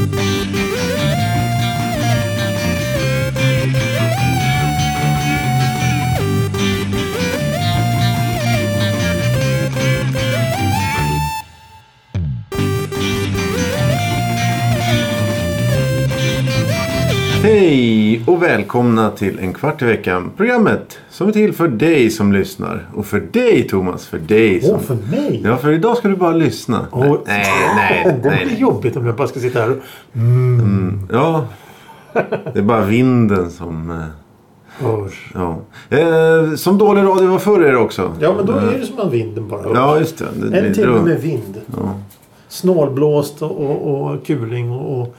Hej och välkomna till En kvart i veckan. Programmet som är till för dig som lyssnar. Och för dig Thomas, för dig som... Åh, för mig? Ja, för idag ska du bara lyssna. Åh, nej, nej, åh, nej. det nej, blir nej. jobbigt om jag bara ska sitta här och... Ja, det är bara vinden som... eh. Ja. Eh, som dålig radio var förr är det också. Ja, men då är det som att vinden bara hörs. Ja, just det. det En timme med vind. Ja. Snålblåst och, och, och kuling och, och...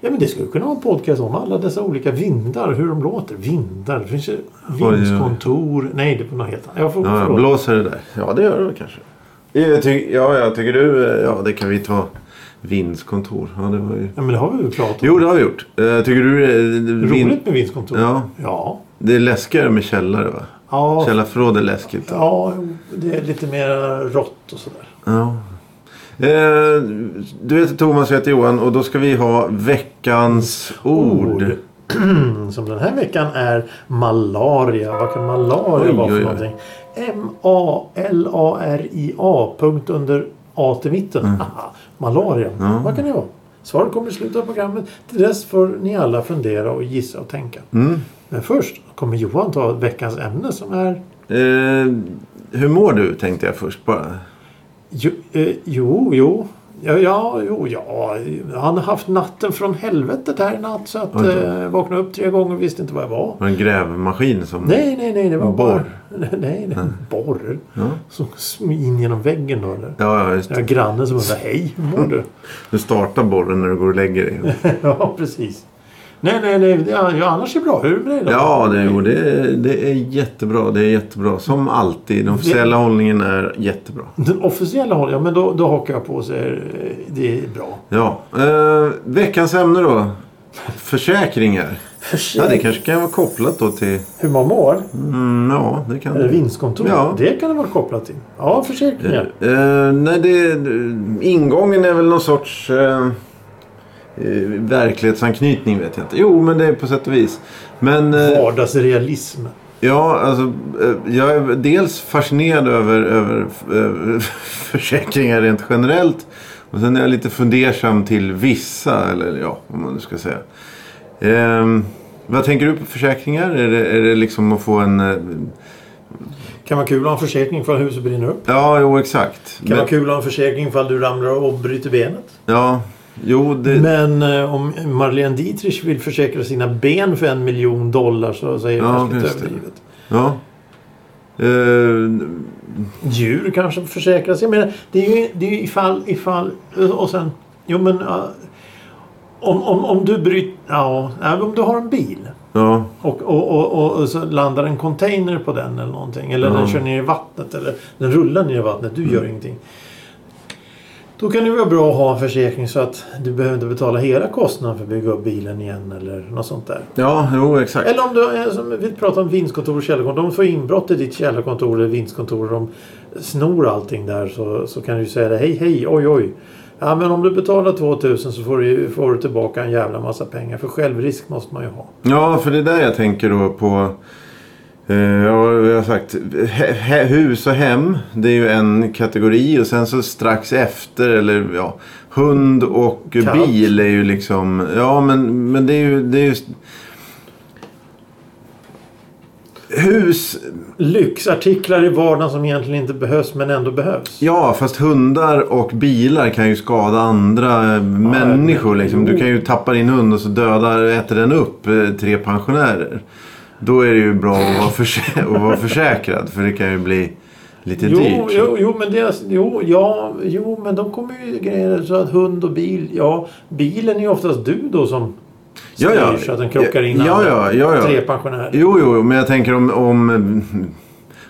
Ja, men det skulle kunna vara en podcast om alla dessa olika vindar. Hur de låter. Vindar. Det finns ju vindskontor. Nej, det var något helt annat. Jag får, Ja, blåser det där? Ja, det gör det kanske. Jag ty- ja, jag tycker du... eh, Ja, det kan vi ta. Vindskontor. Ja, det var ju... Ja, men det har vi väl pratat om. Jo, det har vi gjort. Eh, tycker du... eh, Vin... Roligt med vindskontor. Ja. Ja. Det är läskigare med källare va? Ja. Källarförråd är läskigt. Ja, det är lite mer rått och sådär. Ja. Eh, du heter Thomas och jag heter Johan och då ska vi ha veckans ord. Som den här veckan är malaria. Vad kan malaria Oj, vara för oj, oj. någonting? M-A-L-A-R-I-A. Punkt under A till mitten. Aha, malaria. Mm. Vad kan det vara? Svaret kommer i slutet av programmet. Till dess får ni alla fundera och gissa och tänka. Mm. Men först kommer Johan ta veckans ämne som är Eh, hur mår du tänkte jag först bara. Jo, eh, jo, jo. Ja, ja, jo, ja. Han har haft natten från helvetet här i natt. Så att Oj eh, vaknade upp tre gånger och visste inte var jag var. En grävmaskin som... Nej, nej, nej. Det var borr? Nej, nej. Borr. Ja, Som in genom väggen då eller? ja just Ja, det. grannen som undrar Hej, hur mår du? Du startar borren när du går och lägger dig. ja, precis. Nej, nej, nej. Ja, annars är det bra. Hur är det med dig då? Ja, det, jo, det, det är jättebra. Det är jättebra. Som alltid. Den officiella hållningen är jättebra. Den officiella hållet, ja men då, då hakar jag på och säger eh, det är bra. Ja. Eh, veckans ämne då. Försäkringar. Ja, det kanske kan vara kopplat då till... Hur man mår? Mm, ja, det kan Eller vinstkontor? Ja. Det kan det vara kopplat till. Ja, försäkringar. Eh, nej, det, ingången är väl någon sorts eh, eh, verklighetsanknytning vet jag inte. Jo, men det är på sätt och vis. Men eh, Vardagsrealism. ja, alltså, eh, jag är dels fascinerad över, över eh, försäkringar rent generellt. Och sen är jag lite fundersam till vissa, eller ja, vad man nu ska säga. Eh, vad tänker du på försäkringar? Är det, är det liksom att få en... eh, Kan vara kul att ha en försäkring ifall huset brinner upp. Ja, jo exakt. Kan vara kul att ha en försäkring ifall du ramlar och bryter benet. Ja, jo det... Men eh, om Marlene Dietrich vill försäkra sina ben för en miljon dollar så säger det Ja, kanske lite det. överdrivet. Ja. Eh, Djur kanske försäkras. Jag menar, det är ju det är ju ifall, ifall... Och sen... Jo men... ja, om, om, om du bryter... Ja, om du har en bil. ja. Och, och, och, och, så landar en container på den eller någonting. Eller Ja. den kör ner i vattnet. Eller den rullar ner i vattnet. Du gör ingenting. Då kan det vara bra att ha en försäkring så att du behöver inte betala hela kostnaden för att bygga upp bilen igen eller något sånt där. Ja, jo exakt. Eller om du är som vi pratar om vinstkontor och källarkontor. De får inbrott i ditt källarkontor eller vinstkontor och de snor allting där så, så kan du ju säga det. Hej hej oj oj. Ja men om du betalar 2000 så får du, får du tillbaka en jävla massa pengar. För självrisk måste man ju ha. Ja, för det är där jag tänker då på... Eh, ja, jag har sagt hus och hem. Det är ju en kategori och sen så strax efter eller ja. Hund och Katt. bil är ju liksom... Ja, men, men det är ju... Det är ju hus... Lyxartiklar i vardagen som egentligen inte behövs men ändå behövs. Ja, fast hundar och bilar kan ju skada andra eh, människor. Liksom. Du kan ju tappa din hund och så dödar, äter den upp eh, tre pensionärer. Då är det ju bra att vara, försä- att vara försäkrad. För det kan ju bli lite Jo, dyrt. jo, jo, men det, jo, ja, jo, men de kommer ju grejer så att hund och bil. Ja, bilen är ju oftast du då som Ja, ja. styr så att den krockar in Ja, ja, ja, ja. tre pensionärer. Jo, jo, men jag tänker om, om,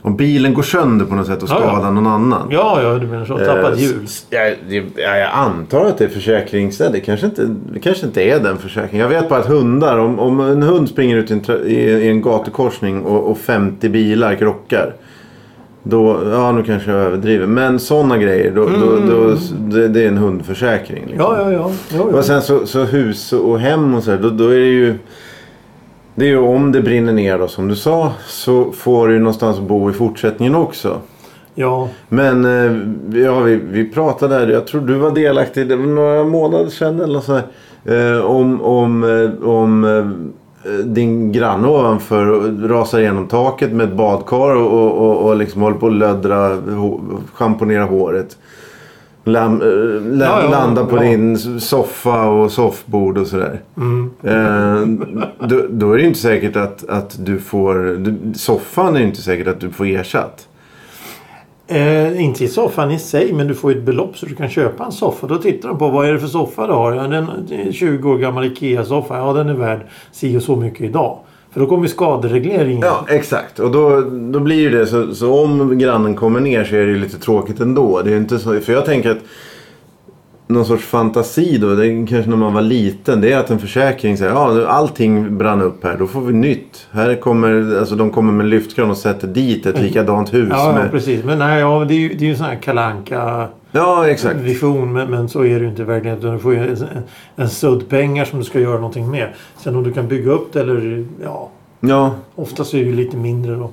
om bilen går sönder på något sätt och Ja, ja. skadar någon annan. Ja, ja, du menar så. Tappat Eh, hjul. Jag, jag, jag antar att det är försäkrings... Det kanske, inte, det kanske inte är den försäkringen. Jag vet bara att hundar, om, om en hund springer ut i en, i, en gatukorsning och, och 50 bilar krockar. Då, ja nu kanske jag överdriver. Men sådana grejer. Då, då, då, det, det är en hundförsäkring. Liksom. Ja, ja, ja. Jo, jo. Och sen så, så hus och hem och så där, då, då är det ju... Det är ju om det brinner ner då som du sa så får du någonstans bo i fortsättningen också. ja. Men eh, ja, vi, vi pratade här, jag tror du var delaktig, det var några månader sedan eller sånt här, eh, om, om, eh, om din granne ovanför rasar igenom taket med ett badkar och, och, och, och liksom håller på att löddra, schamponera håret. Lam, eh, la, Ja, ja, landa på ja. din soffa och soffbord och sådär. Mm. Eh, då, då är det inte säkert att, att du får... Soffan är inte säkert att du får ersatt. Eh, inte i soffan i sig men du får ju ett belopp så du kan köpa en soffa. Då tittar de på vad är det för soffa du har. Ja, den är en 20 år gammal IKEA-soffa. Ja den är värd si och så mycket idag. För då kommer ju skaderegleringen. Ja, exakt. Och då, då blir ju det så, så om grannen kommer ner så är det ju lite tråkigt ändå. Det är inte så, för jag tänker att någon sorts fantasi då, det kanske när man var liten, det är att en försäkring säger ja allting brann upp här, då får vi nytt. Här kommer, alltså de kommer med lyftkran och sätter dit ett likadant hus. Ja, ja med, precis. Men nej, ja, det är ju det är ju en sån här kalanka ja exakt. vision. Men, men så är det ju inte i verkligheten. Du får ju en, en sudd pengar som du ska göra någonting med. Sen om du kan bygga upp det eller ja. Ja, Oftast är det ju lite mindre då.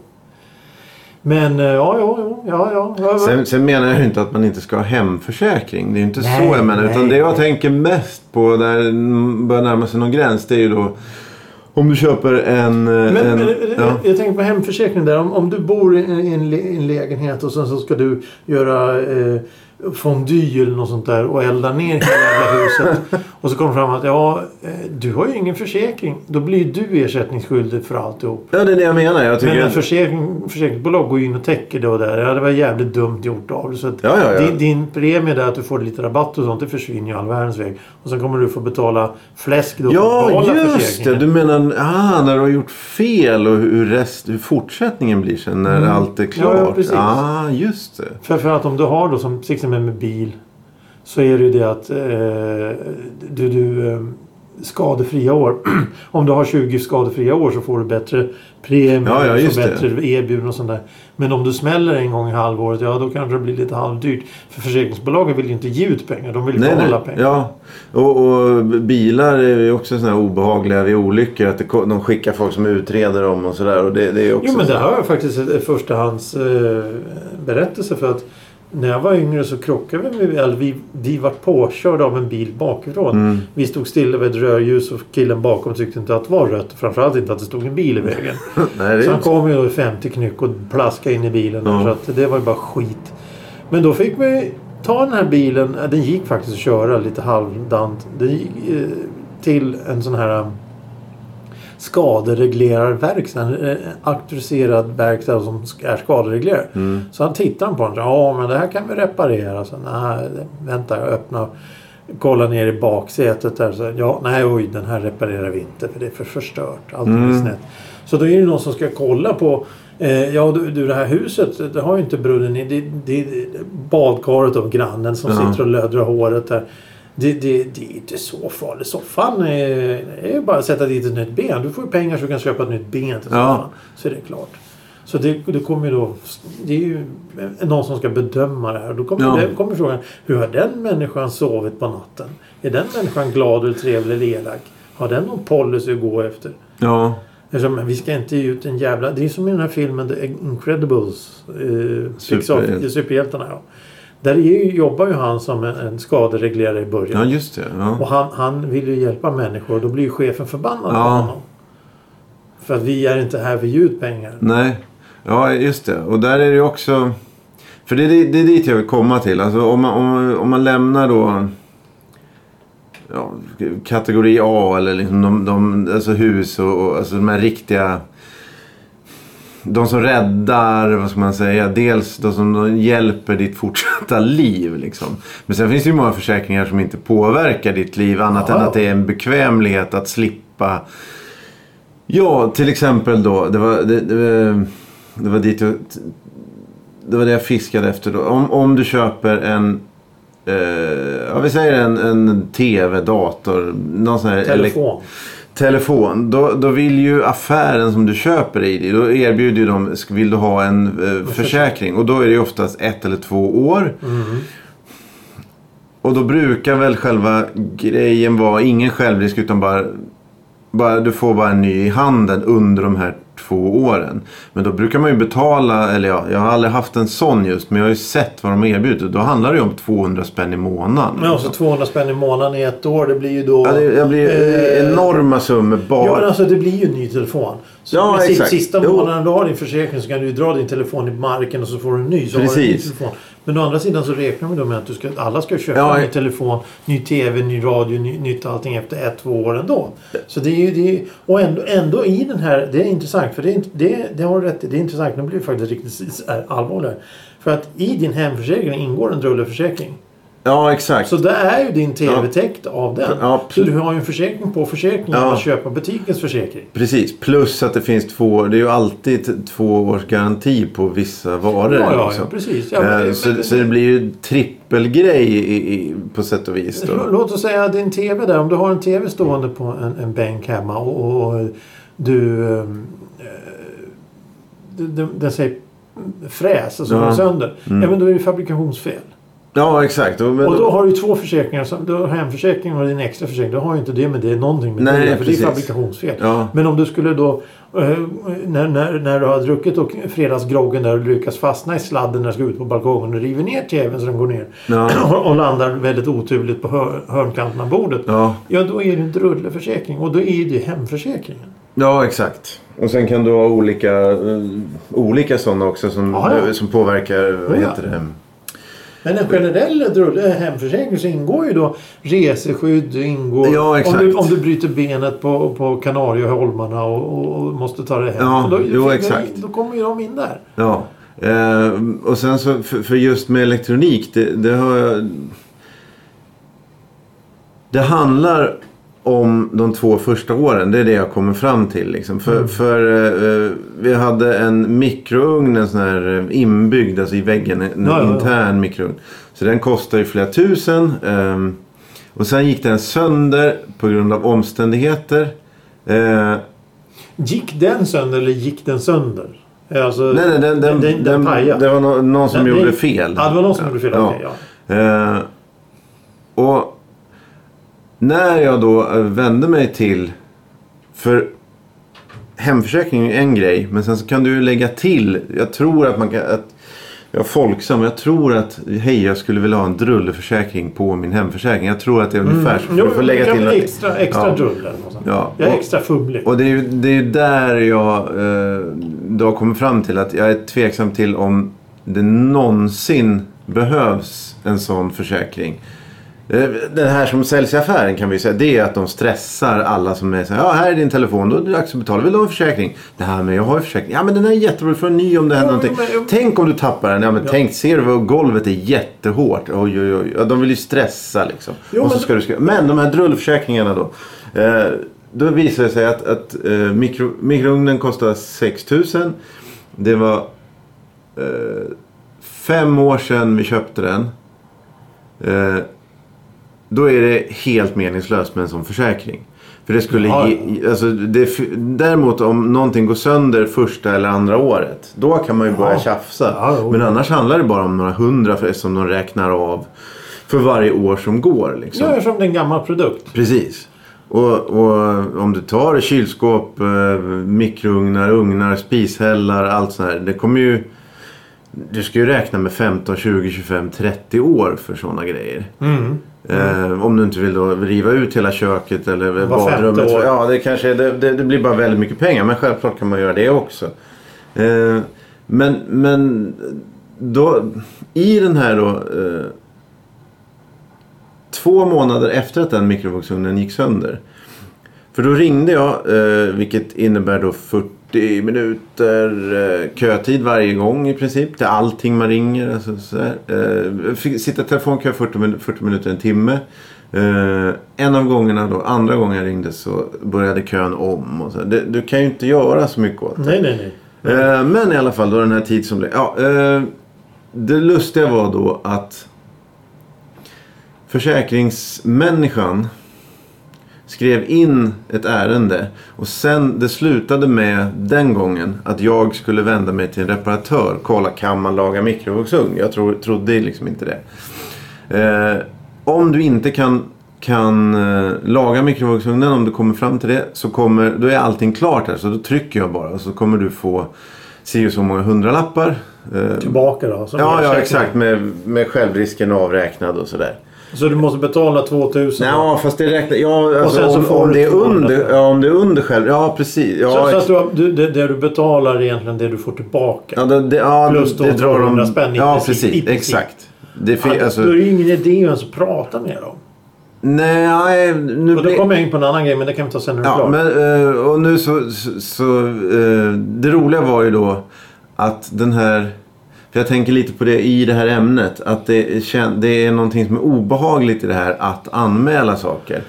Men eh, ja, ja, ja, ja, ja. Sen, sen menar jag ju inte att man inte ska ha hemförsäkring. Det är ju inte Nej, så jag menar. Utan nej, det jag nej. tänker mest på där det börjar närma sig någon gräns. Det är ju då om du köper en... Men, en men, ja. jag tänker på hemförsäkring där. Om, om du bor i en, i en lägenhet och sen så ska du göra eh, fondue eller något sånt där och elda ner hela jävla huset. Och så kommer fram att ja, eh, du har ju ingen försäkring. Då blir du ersättningsskyldig för alltihop. ja, det är det jag menar. Jag tycker Men en försäkring, försäkringsbolag går in och täcker det och där. Ja, det var jävligt dumt gjort av. Så att Ja, ja, ja. Din, din premie där att du får lite rabatt och sånt, det försvinner ju all världens väg. Och sen kommer du få betala fläsk då Ja, just det. Du menar ah, när du har gjort fel och hur, rest, hur fortsättningen blir sen när Mm. allt är klart. ja, precis. ah, just det. För, för att om du har då som till exempel med bil så är det ju det att eh, du, du eh, skadefria år. om du har 20 skadefria år så får du bättre premie Ja, ja, och det. bättre erbjudanden och sånt där. Men om du smäller en gång i halvåret, ja då kanske det blir lite halvdyrt. För försäkringsbolagen vill ju inte ge ut pengar, de vill ju Nej, behålla nej. pengar. Ja. Och, och bilar är ju också sådana här obehagliga vid olyckor. Att det, de skickar folk som utreder dem och sådär. Och det, det är också Jo men det har jag faktiskt ett, ett förstahands eh, för att när jag var yngre så krockade vi med, eller vi, vi var påkörda av en bil bakifrån. Mm. Vi stod stilla vid ett rödljus och killen bakom tyckte inte att det var rött. Framförallt inte att det stod en bil i vägen. Nej, Så han kom ju då i 50 knyck och plaskade in i bilen. Ja. Så att det var ju bara skit. Men då fick vi ta den här bilen. Den gick faktiskt att köra lite halvdant. Den gick, eh, till en sån här eh, skadereglerarverkstad. En eh, auktoriserad verkstad som är skadereglerare. Mm. Så han tittade på den. Ja men det här kan vi reparera. Så, nej, vänta jag öppnar. Kollar ner i baksätet där. Så, ja, nej oj den här reparerar vi inte för det är för förstört. Allting är Mm. snett. Så då är det någon som ska kolla på eh, Ja du, du det här huset det har ju inte brunnen i. Det, det, det badkaret av grannen som Ja. sitter och lödrar håret där. Det, det, det är inte så farligt. Soffan är, är ju bara att sätta dit ett nytt ben. Du får ju pengar så du kan köpa ett nytt ben till Ja. soffan. Så är det klart. Så det, det kommer ju då... Det är ju någon som ska bedöma det här. Då kommer, Ja. det, kommer frågan. Hur har den människan sovit på natten? Är den människan glad eller trevlig eller elak? Har den någon policy att gå efter? Ja. Eftersom, vi ska inte ge ut en jävla... Det är som i den här filmen The Incredibles. Eh, Superhjälte. superhjältarna. Ja. Där är ju, jobbar ju han som en, en skadereglerare i början. ja, just det. Ja. Och han, han vill ju hjälpa människor och då blir ju chefen förbannad på Ja. honom. För att vi är inte här för ge ut pengar. Nej, ja just det. Och där är det ju också... För det är, det är dit jag vill komma till. Alltså om man, om, om man lämnar då ja, kategori A eller liksom de, de, alltså hus och, och alltså de här riktiga... De som räddar, vad ska man säga, dels de som hjälper ditt fortsatta liv. Liksom. Men sen finns det ju många försäkringar som inte påverkar ditt liv annat Ja. än att det är en bekvämlighet att slippa Ja, till exempel då. Det var, det, det, det var dit jag, Det var det jag fiskade efter då. Om, om du köper en eh, ja, vi säger en, en tv, dator, någon sån här Telefon. Telefon. Då, då vill ju affären som du köper i då erbjuder ju de, vill du ha en eh, försäkring? Och då är det ju oftast ett eller två år. Mm. Och då brukar väl själva grejen vara ingen självrisk utan bara, bara du får bara en ny i handen under de här två åren. Men då brukar man ju betala, eller ja, jag har aldrig haft en sån just, men jag har ju sett vad de erbjuder. Då handlar det ju om 200 spänn i månaden. Men också 200 spänn i månaden i ett år. Det blir ju då... Ja, det, blir Eh, enorma summor bara. Ja men alltså det blir ju en ny telefon. Så Ja, precis, exakt. Sista månaden du har din försäkring så kan du ju dra din telefon i marken och så får du en ny. Så Har du en ny Precis. telefon. Men å andra sidan så räknar vi då med att du ska, alla ska köpa Ja, en ny telefon, ny TV, ny radio, ny, nytt allting efter ett, två år ändå. Så det är. Det är, och ändå, ändå i den här... Det är intressant för det, är, det, det har du rätt i. Det är intressant. Nu blir det faktiskt riktigt är allvarligare. För att i din hemförsäkring ingår en drulleförsäkring. Ja, exakt. Så där är ju din TV täckt av den. Ja, så du har ju en försäkring på försäkringen Ja. genom att köpa butikens försäkring. Precis, plus att det finns två, det är ju alltid två års garanti på vissa varor. Ja, ja, liksom. ja precis. Ja, men- Eh, så, men- så det blir ju trippelgrej i, i, på sätt och vis. Då. Låt oss säga din TV där. Om du har en TV stående på en, en bänk hemma och, och du... du- Den säger fräs och så Ja. går den sönder. Mm. Ja, men då är det fabrikationsfel. Ja, exakt. Och, men, Och då har du två försäkringar. Du har hemförsäkringen och din extra försäkring. Du har ju inte det men det är någonting med Nej, det. För precis. det är fabrikationsfel. ja, Men om du skulle då, eh, när, när, när du har druckit och fredagsgroggen där och lyckas fastna i sladden när du ska ut på balkongen och river ner tvn så den går ner ja, och landar väldigt oturligt på hör, hörnkanten av bordet. ja, Ja, då är det en drulleförsäkring och då är det hemförsäkringen. ja, exakt. Och sen kan du ha olika, eh, olika sådana också som, Ja, ja. som påverkar, vad heter det? Men en generell drulle, hemförsäkring så ingår ju då reseskydd, ingår Ja, exakt. om, du, om du bryter benet på, på Kanarieholmarna och, och, måste ta det hem. Ja, då, jo, då, exakt. Då kommer ju de in där. Ja. Eh, och sen så för, för just med elektronik. Det, det har jag... Det handlar om de två första åren. Det är det jag kommer fram till. Liksom. För, Mm. för eh, vi hade en mikrougn, en sån här eh, inbyggd alltså i väggen. En Ja, ja, ja. intern mikrougn. Så den kostar ju flera tusen. ehm, och sen gick den sönder på grund av omständigheter. Eh, Gick den sönder eller gick den sönder? Alltså, nej, nej, den, den, den, den, det var nå- någon som gjorde fel. Ja, det var någon som gjorde fel. Ja. Ja. Eh, och när jag då eh, vände mig till... För hemförsäkring är en grej. Men sen så kan du ju lägga till. Jag tror att man kan... Att, jag är folksam. Jag tror att hej jag skulle vilja ha en drulleförsäkring på min hemförsäkring. Jag tror att det är ungefär så. För Jo, får det lägga kan till bli extra, extra Ja. drull. Ja. Jag är Och- extra fumlig. Och det är ju det är där jag eh, då kommit fram till att jag är tveksam till om det någonsin behövs en sån försäkring. Eh, Det här som säljs i affären kan vi säga, det är att de stressar alla som är så här, ja här är din telefon, då är det dags att betala, vill du ha en försäkring? Det här med jag har ju försäkring, ja men den är jättebra, du får en ny om det händer Ja, någonting. men- Tänk om du tappar den, ja men Ja. tänk, ser du vad golvet är jättehårt, oj oj oj, ja, de vill ju stressa liksom. Jo, och så men- ska du skriva. Men de här drullförsäkringarna då. Eh, då visar det sig att, att eh, mikro, mikrougnen kostar 6 000. Det var eh, fem år sedan vi köpte den. Eh, då är det helt meningslöst med en sån försäkring. För det skulle Ja, ge, alltså det, däremot om någonting går sönder första eller andra året. Då kan man ju börja Ja. tjafsa. Ja. Men annars handlar det bara om några hundra som de räknar av för varje år som går. Liksom. Gör som en gammal produkt. Precis. Och, och om du tar kylskåp, eh, mikrougnar, ugnar, spishällar, allt sånt här. Det kommer ju... Du ska ju räkna med 15, 20, 25, 30 år för sådana grejer. Mm. Eh, om du inte vill då riva ut hela köket eller Var badrummet. år. Ja, det, kanske, det, det, det blir bara väldigt mycket pengar. Men självklart kan man göra det också. Eh, men, men då, i den här då... Eh, två månader efter att den mikrovågsugnen gick sönder. För då ringde jag, eh, vilket innebär då 40 minuter eh, kötid varje gång i princip. Till allting man ringer. Alltså, så här. Eh, fick sitta i telefonkö 40, min- 40 minuter, en timme. Eh, en av gångerna då, andra gången jag ringde så började kön om. Och så. Det, du kan ju inte göra så mycket åt det. Nej, nej, nej. Men i alla fall då den här tid som blev. Ja, det lustiga var då att försäkringsmänniskan skrev in ett ärende och sen det slutade med den gången att jag skulle vända mig till en reparatör. Kolla kan man laga mikrovågsugn? Jag tro, trodde liksom inte det. Eh, om du inte kan, kan eh, laga mikrovågsugnen om du kommer fram till det så kommer, då är allting klart här. Så då trycker jag bara och så kommer du få si och så många hundralappar. Eh, Tillbaka då? ja, ja, exakt. Med, med självrisken avräknad och sådär. Så du måste betala 2000? Ja, fast det räknar... Ja, alltså, om, om, det är 200 under, ja, om det är under själv... Ja, precis. Ja, så, så att du, har- du, det, det du betalar är egentligen det du får tillbaka? ja, det, det, ja, Plus då det drar 200 de... spänn Ja, precis. i princip. Exakt. Det fin, Ja, alltså, Då är det ingen idé ens att prata med dem. nej, nu Och då kommer jag in på en annan grej men det kan vi ta sen när du är Ja, klar. men eh, och nu så... så, så eh, det roliga var ju då att den här... För jag tänker lite på det i det här ämnet. Att det, det är någonting som är obehagligt i det här att anmäla saker.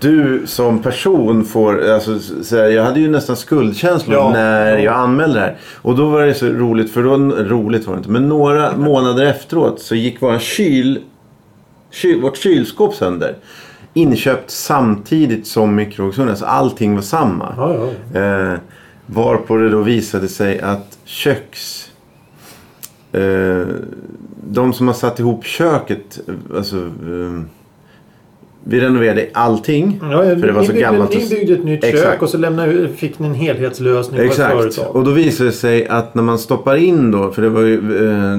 Du som person får, alltså, så här, jag hade ju nästan skuldkänslor Ja. när jag anmälde det här. Och då var det så roligt, för då, roligt var det inte, men några månader efteråt så gick våran kyl, kyl, vårt kylskåp sönder. Inköpt samtidigt som mikrovågsugnen, så allting var samma. Ja, ja. Eh, varpå det då visade sig att köks... Eh, de som har satt ihop köket, alltså... Eh, vi renoverade allting. Ja, för det var så gammalt. Ni byggde ett nytt Exakt. kök och så lämnade, fick ni en helhetslösning på ett Exakt. företag. Och då visade det sig att när man stoppar in då, för det var ju... Eh,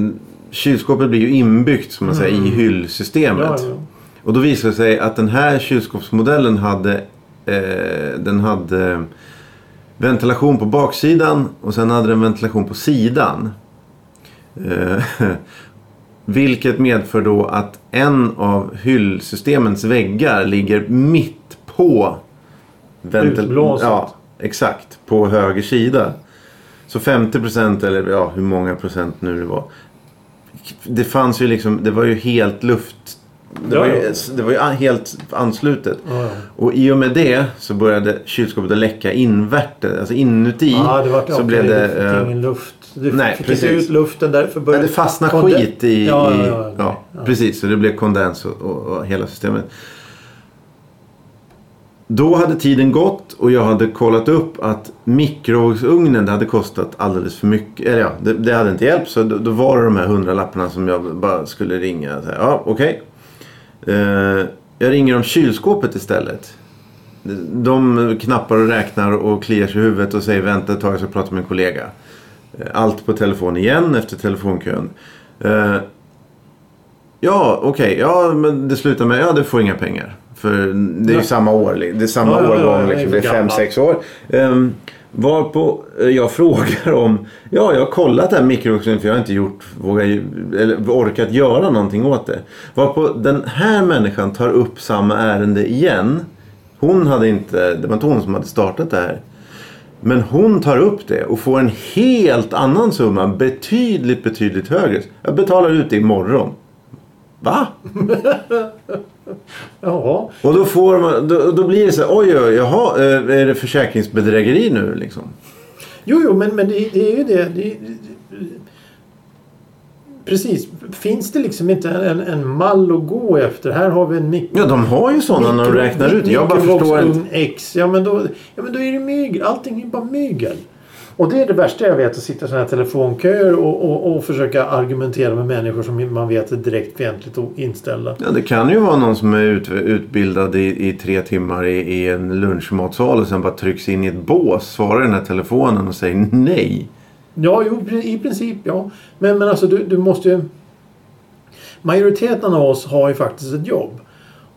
kylskåpet blir ju inbyggt som man säger i hyllsystemet. Mm. ja, ja. Och då visade det sig att den här kylskåpsmodellen hade, eh, den hade ventilation på baksidan och sen hade den ventilation på sidan. Eh, vilket medför då att en av hyllsystemens väggar ligger mitt på Utblåset. Ja, exakt. På höger sida. Så 50 procent eller ja, hur många procent nu det var. Det fanns ju liksom, det var ju helt luft. Det, Ja, var, ju, det var ju helt anslutet. Ja, ja. Och i och med det så började kylskåpet att läcka invärtes. Alltså inuti så blev det... det eh, ingen luft. Det nej, fick precis. inte ut luften därför Ja, började... det fastnade Konde- skit i... Ja, i ja, ja, ja, precis. Så det blev kondens och, och, och hela systemet. Då hade tiden gått och jag hade kollat upp att mikrovågsugnen det hade kostat alldeles för mycket. Eller ja, det, det hade inte hjälpt. Så då, då var det de här hundralapparna som jag bara skulle ringa. Här, ja, okej. Eh, jag ringer om kylskåpet istället. De knappar och räknar och kliar sig i huvudet och säger vänta ett tag jag ska prata med en kollega. Eh, Allt på telefon igen efter telefonkön. Eh, ja, okej. Ja, men det slutar med ja, du får inga pengar. För det är ju Ja. samma år. Det är samma Ja, ja, ja, årgång. är liksom. Det är fem, sex år. Um, varpå eh, jag frågar om... Ja, jag har kollat det här mikrovågsugnen för jag har inte gjort, vågar, ju- eller orkat göra någonting åt det. Varpå den här människan tar upp samma ärende igen. Hon hade inte, det var inte hon som hade startat det här. Men hon tar upp det och får en helt annan summa. Betydligt, betydligt högre. Jag betalar ut det imorgon. Va? Jaha. Och då, får man, då, då blir det så här, oj, oj, jaha, eh, är det försäkringsbedrägeri nu liksom? Jo, jo, men, men det, det är ju det. det, det Precis. Finns det liksom inte en, en mall att gå efter? Här har vi en mikro... Ja, de har ju sådana när de räknar ut. Jag bara förstår inte. X. Ja men, då, ja, men då är det mygel. Allting är bara mygel. Och det är det värsta jag vet. Att sitta i sådana här telefonköer och, och, och försöka argumentera med människor som man vet är direkt fientligt och inställda. Ja, det kan ju vara någon som är ut, utbildad i, i tre timmar i, i en lunchmatsal och sen bara trycks in i ett bås, svarar i den här telefonen och säger nej. Ja, jo, i princip ja. Men, men alltså du, du måste ju... Majoriteten av oss har ju faktiskt ett jobb.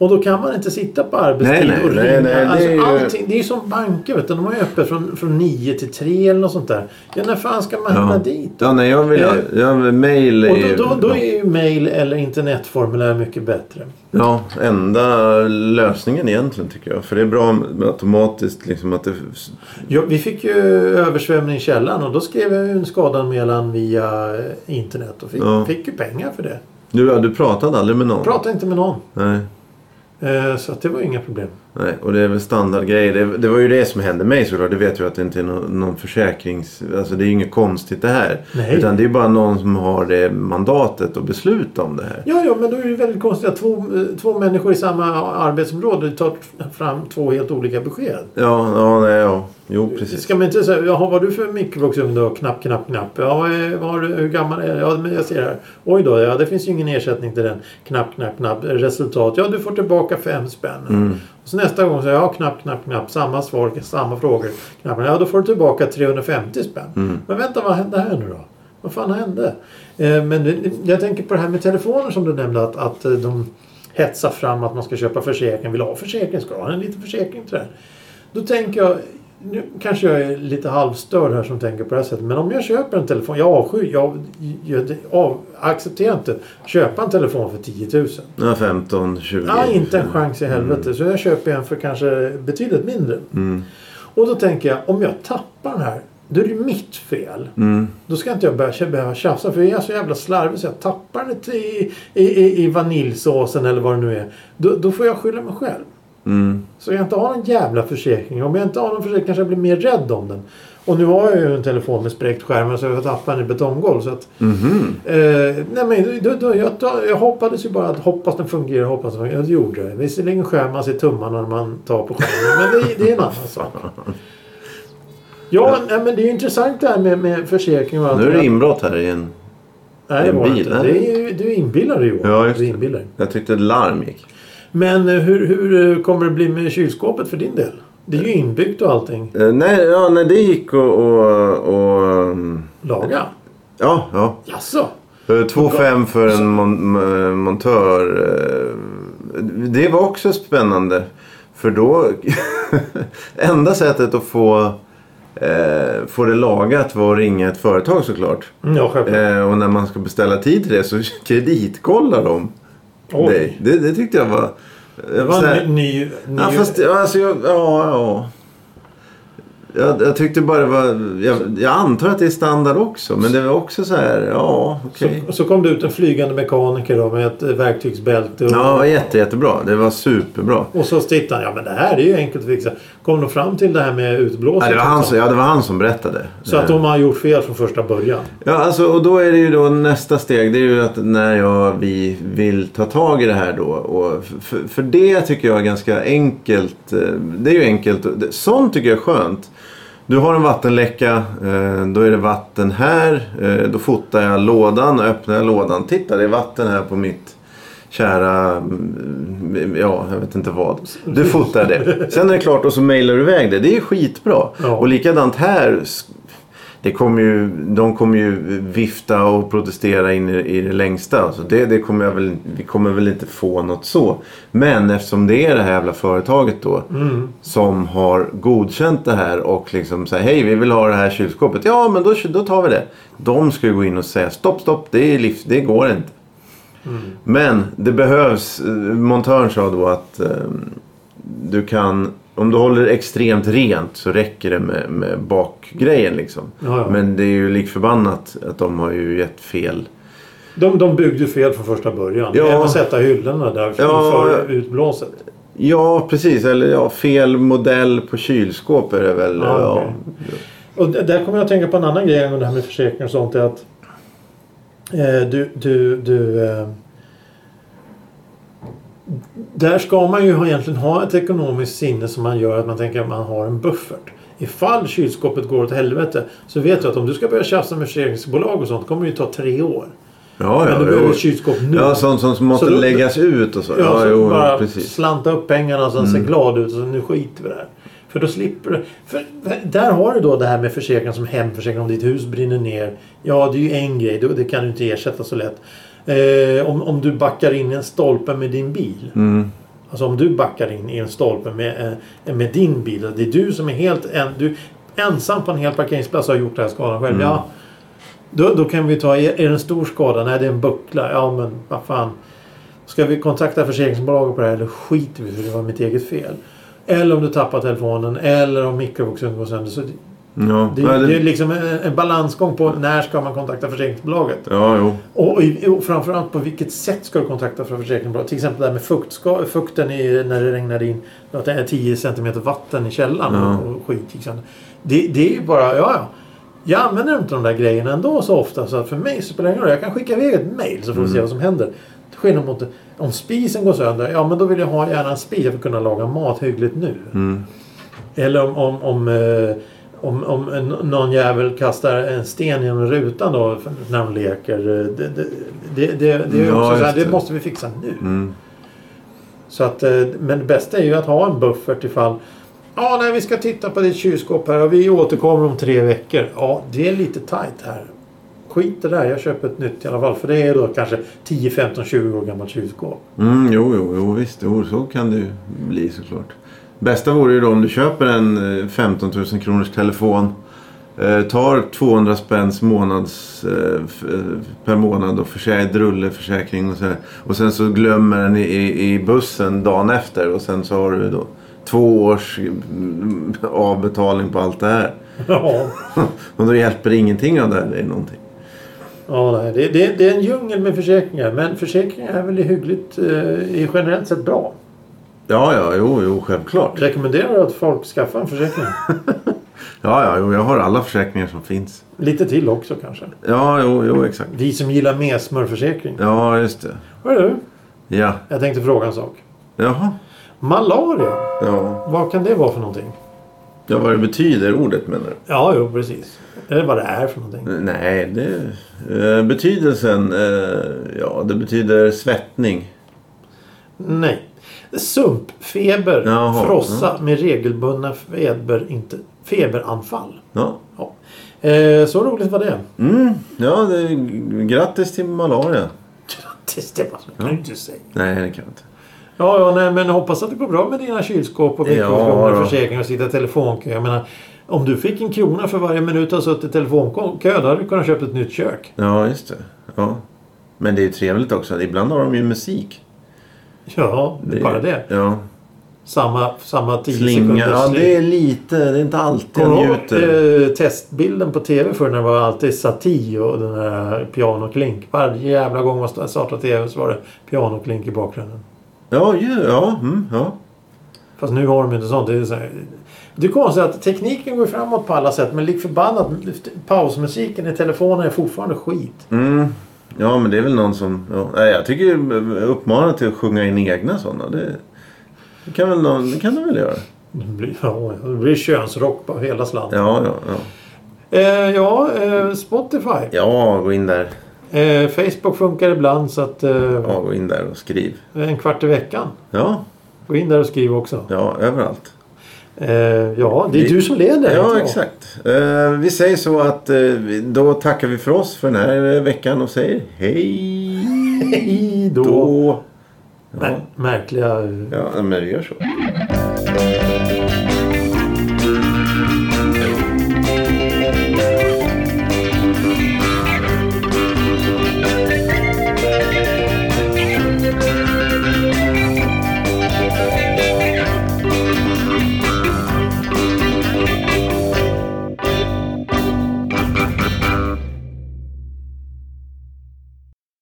Och då kan man inte sitta på arbetstid Nej, nej, och ringa. nej, nej, det alltså, är ju- allting, det är som banker. Vet du. De har ju öppet från, från 9 till 3 eller något sånt där. Ja, när fan ska man hamna Ja, dit? ja nej, jag vill. Eh, Ja, mail är Och då, då, då är ju mail eller internetformulär mycket bättre. Ja, enda lösningen egentligen tycker jag. För det är bra automatiskt liksom att det... Ja, vi fick ju översvämning i källaren och då skrev jag en skadanmälan via eh, internet och fick, Ja. fick ju pengar för det. Du, du pratade aldrig med någon? Pratade inte med någon. Nej. Eh, så att det var inga problem. Nej, och det är väl standardgrejer. Det, det var ju det som hände mig såklart. Det vet jag att det inte är någon, någon försäkrings... Alltså det är ju inget konstigt det här. Nej. Utan det är bara någon som har det mandatet att besluta om det här. Ja, ja, men då är det ju väldigt konstigt att två, två människor i samma arbetsområde tar fram två helt olika besked. Ja, ja, nej, ja. Jo, precis. Ska man inte säga, jaha vad har du för mikrovågsugn då? Knapp, knapp, knapp. Ja, vad du, hur gammal är den? Ja, men jag ser här. Oj då, ja det finns ju ingen ersättning till den. Knapp, knapp, knapp. Resultat, ja du får tillbaka fem spänn. Mm. Så nästa gång så ja, knapp, knapp, knapp. Samma svar, samma frågor. Knapp, ja då får du tillbaka 350 spänn. Mm. Men vänta, vad hände här nu då? Vad fan hände? Eh, men jag tänker på det här med telefoner som du nämnde att, att eh, de hetsar fram att man ska köpa försäkring. Vill ha försäkring? Ska ha en liten försäkring till det här? Då tänker jag, nu kanske jag är lite halvstörd här som tänker på det här sättet. Men om jag köper en telefon, jag avskyr, jag, jag av, accepterar inte köpa en telefon för 10 000. Ja, 15, 20. Ja, inte en chans i helvete. Så jag köper en för kanske betydligt mindre. Mm. Och då tänker jag, om jag tappar den här, då är det mitt fel. Mm. Då ska inte jag börja, behöva tjafsa för jag är så jävla slarvig så jag tappar det i, i, i, i vaniljsåsen eller vad det nu är. Då, då får jag skylla mig själv. Mm. Så jag inte har en jävla försäkring. Om jag inte har någon försäkring kanske jag blir mer rädd om den. Och nu har jag ju en telefon med spräckt skärm så jag tappar den i betongolv. Så att, Mhm. eh, nej men då, då, jag, jag hoppades ju bara att hoppas den fungerar, hoppas den fungerar. Ja, Det gjorde det. Visserligen skär man sig tummarna när man tar på skärmen. Men det, det är en annan sak. Ja, nej, men det är ju intressant det här med, med försäkring och allt. Nu är det inbrott här i en... Nej, det en bil, eller? Det är ju, du inbillar dig Johan. Ja, just du det. inbillar dig. Jag tyckte larm gick. Men eh, hur, hur eh, kommer det bli med kylskåpet för din del? Det är ju inbyggt och allting. Eh, nej, ja, nej, det gick och... och, och Laga? ja, ja. Jaså? Eh, 2,5 för en mon montör. Det var också spännande. För då... enda sättet att få, eh, få det lagat var att ringa ett företag såklart. Mm, Ja, självklart. Eh, och när man ska beställa tid till det så kreditkollar de Oj. dig. Det, det tyckte jag var... Det var en ny... ny, Ja, fast alltså, jag, ja, ja. Jag, jag tyckte bara det var... Jag, jag antar att det är standard också. Men det var också så här, ja, okej. så, så kom det ut en flygande mekaniker då med ett eh, verktygsbälte. Och, Ja, jätte, jättebra. Det var superbra. och så tittade han. Ja, men det här är ju enkelt att fixa. Kom de fram till det här med utblåsning? Ja, det, var han som, ja, det var han som berättade. Så att de har gjort fel från första början. Ja, alltså, och då är det ju då nästa steg. Det är ju att när jag, vi vill ta tag i det här då. Och för, för det tycker jag är ganska enkelt. eh, Det är ju enkelt. Sånt tycker jag är skönt. Du har en vattenläcka. eh, Då är det vatten här. eh, Då fotar jag lådan öppnar jag lådan. Titta, det är vatten här på mitt kära... mm, Ja, jag vet inte vad. Du fotar det. Sen är det klart och så mailar du iväg det. Det är skitbra. Ja. Och likadant här. Det kommer ju, de kommer ju vifta och protestera in i, i det längsta. Alltså det, det kommer väl, vi kommer väl inte få något så. Men eftersom det är det här jävla företaget då. Mm. Som har godkänt det här och liksom säger hej vi vill ha det här kylskåpet. Ja men då, då tar vi det. De ska ju gå in och säga stopp stopp det, är livs, det går inte. Men det behövs. eh, Montören sa då att eh, du kan. Om du håller det extremt rent så räcker det med, med bakgrejen liksom. Ja, ja. Men det är ju lik förbannat att de har ju gett fel. De, de byggde fel från första början. Ja. Även att sätta hyllorna där Ja. för utblåset. Ja precis. Eller ja, fel modell på kylskåp är det väl. Ja, okej. Och där kommer jag att tänka på en annan grej angående det här med försäkringar och sånt. Är att eh, du, du, du eh, där ska man ju egentligen ha ett ekonomiskt sinne som man gör att man tänker att man har en buffert. Ifall kylskåpet går åt helvete så vet du att om du ska börja tjafsa med försäkringsbolag och sånt kommer det ju ta tre år. ja, Men ja, du behöver ett kylskåp nu. ja sånt som måste Så läggas ut och så. Ja, Ja, så jo, bara precis. slanta upp pengarna och sen se glad ut och så nu skiter vi det här. För då slipper du. För där har du då det här med försäkring som hemförsäkring om ditt hus brinner ner. Ja, det är ju en grej. Det kan du inte ersätta så lätt. Eh, om, om du backar in i en stolpe med din bil. Mm. Alltså om du backar in i en stolpe med, eh, med din bil. Det är du som är helt en, du, ensam på en hel parkeringsplats och har gjort den här skadan själv. Mm. Ja, då, då kan vi ta, är, är det en stor skada? Nej, det är en buckla. Ja, men vad fan. Ska vi kontakta försäkringsbolaget på det här eller skiter vi för det var mitt eget fel? Eller om du tappar telefonen eller om mikrovågsugnen går sönder. Så Ja, Det, det är liksom en, en balansgång på när ska man kontakta försäkringsbolaget. ja jo. Och, och framförallt på vilket sätt ska du kontakta för försäkringsbolaget. Till exempel det här med fuktska, fukten i, när det regnar in att det är 10 cm vatten i källaren Ja. och, och skit. exempel. Det, det är ju bara, ja ja. Jag använder inte de där grejerna ändå så ofta så att för mig spelar det ingen roll. Jag kan skicka iväg ett mail så får vi se vad som händer. Skillnad mot om spisen går sönder. Ja men då vill jag ha gärna en spis för att kunna laga mat hyggligt nu. Mm. Eller om, om, om, eh, om, om en, någon jävel kastar en sten genom rutan då när de leker. eh, Det, det, det, det, är Ja, också så här, det måste vi fixa nu. Mm. Så att, eh, men det bästa är ju att ha en buffert ifall Ja, nej, vi ska titta på ditt kylskåp här och vi återkommer om tre veckor. Ja, det är lite tajt här. Skit det där, jag köper ett nytt i alla fall. För det är då kanske 10, 15, 20 år gammalt kylskåp. Mm, jo, jo, jo, visst. Jo, så kan det ju bli såklart. Bästa vore ju då om du köper en eh, 15 000 kronors telefon. Eh, tar 200 spänns månads, eh, eh, per månad och försäkring, drulleförsäkring och så här. Och sen så glömmer den i, i, bussen dagen efter. Och sen så har du då två års avbetalning på allt det här. Ja, och då hjälper ingenting av det här. Är någonting. ja det, det, det är en djungel med försäkringar. Men försäkringar är väl hyggligt, eh, generellt sett bra. Ja, ja, jo, jo, självklart. Rekommenderar att folk skaffar en försäkring. Ja, ja, jo, jag har alla försäkringar som finns. Lite till också kanske. Ja, jo, jo, exakt. Vi som gillar mesmörförsäkring. Ja, just det. Är du? Ja. Jag tänkte fråga en sak. Jaha. Malaria, Ja. vad kan det vara för någonting? ja, vad det betyder ordet menar du? Ja, jo precis. Eller vad det är för någonting. Nej, det... Eh, betydelsen... Eh, ja, det betyder svettning. Nej. Sumpfeber, Jaha, frossa med regelbundna feber, inte, feberanfall. Ja. Ja. Eh, så roligt var det. Mm, ja, det, grattis till malaria. Grattis, det var så kan du inte säga. Nej, det kan jag inte. Ja, ja nej, men hoppas att det går bra med dina kylskåp och Ja, mikrovågsugnar, då. försäkring och sitta i telefonkö. Jag menar, om du fick en krona för varje minut du har suttit i telefonkö, då hade du kunnat köpa ett nytt kök. Ja, just det. Ja. Men det är ju trevligt också. Ibland har de ju musik. Ja, det är bara det. Ja. Samma, samma 10 Slinga. Ja, det är lite. Det är inte alltid jag njuter. eh, testbilden på TV för när det var alltid Satie och den där pianoklink. Varje jävla gång man startade TV så var det pianoklink i bakgrunden. Ja, ju, ja, mm, ja. Fast nu har de inte sånt. Det är, så här, det är konstigt att tekniken går framåt på alla sätt men lik förbannat pausmusiken i telefonen är fortfarande skit. Mm. Ja, men det är väl någon som... Ja. Jag tycker uppmana till att sjunga in egna sådana. Det, det kan väl någon, det kan de väl göra? Det blir, ja, det blir könsrock på hela slanten. Ja, ja, ja. Eh, ja, eh, Spotify. Ja, gå in där. Eh, Facebook funkar ibland så att eh, Ja, gå in där och skriv. en kvart i veckan. Ja, Gå in där och skriv också. ja, överallt. Eh, ja, det är Vi- du som leder. Ja, exakt. Eh, vi säger så att eh, då tackar vi för oss för den här eh, veckan och säger hej Hej då. då. Ja, Mär- Märkliga... ja men vi gör så.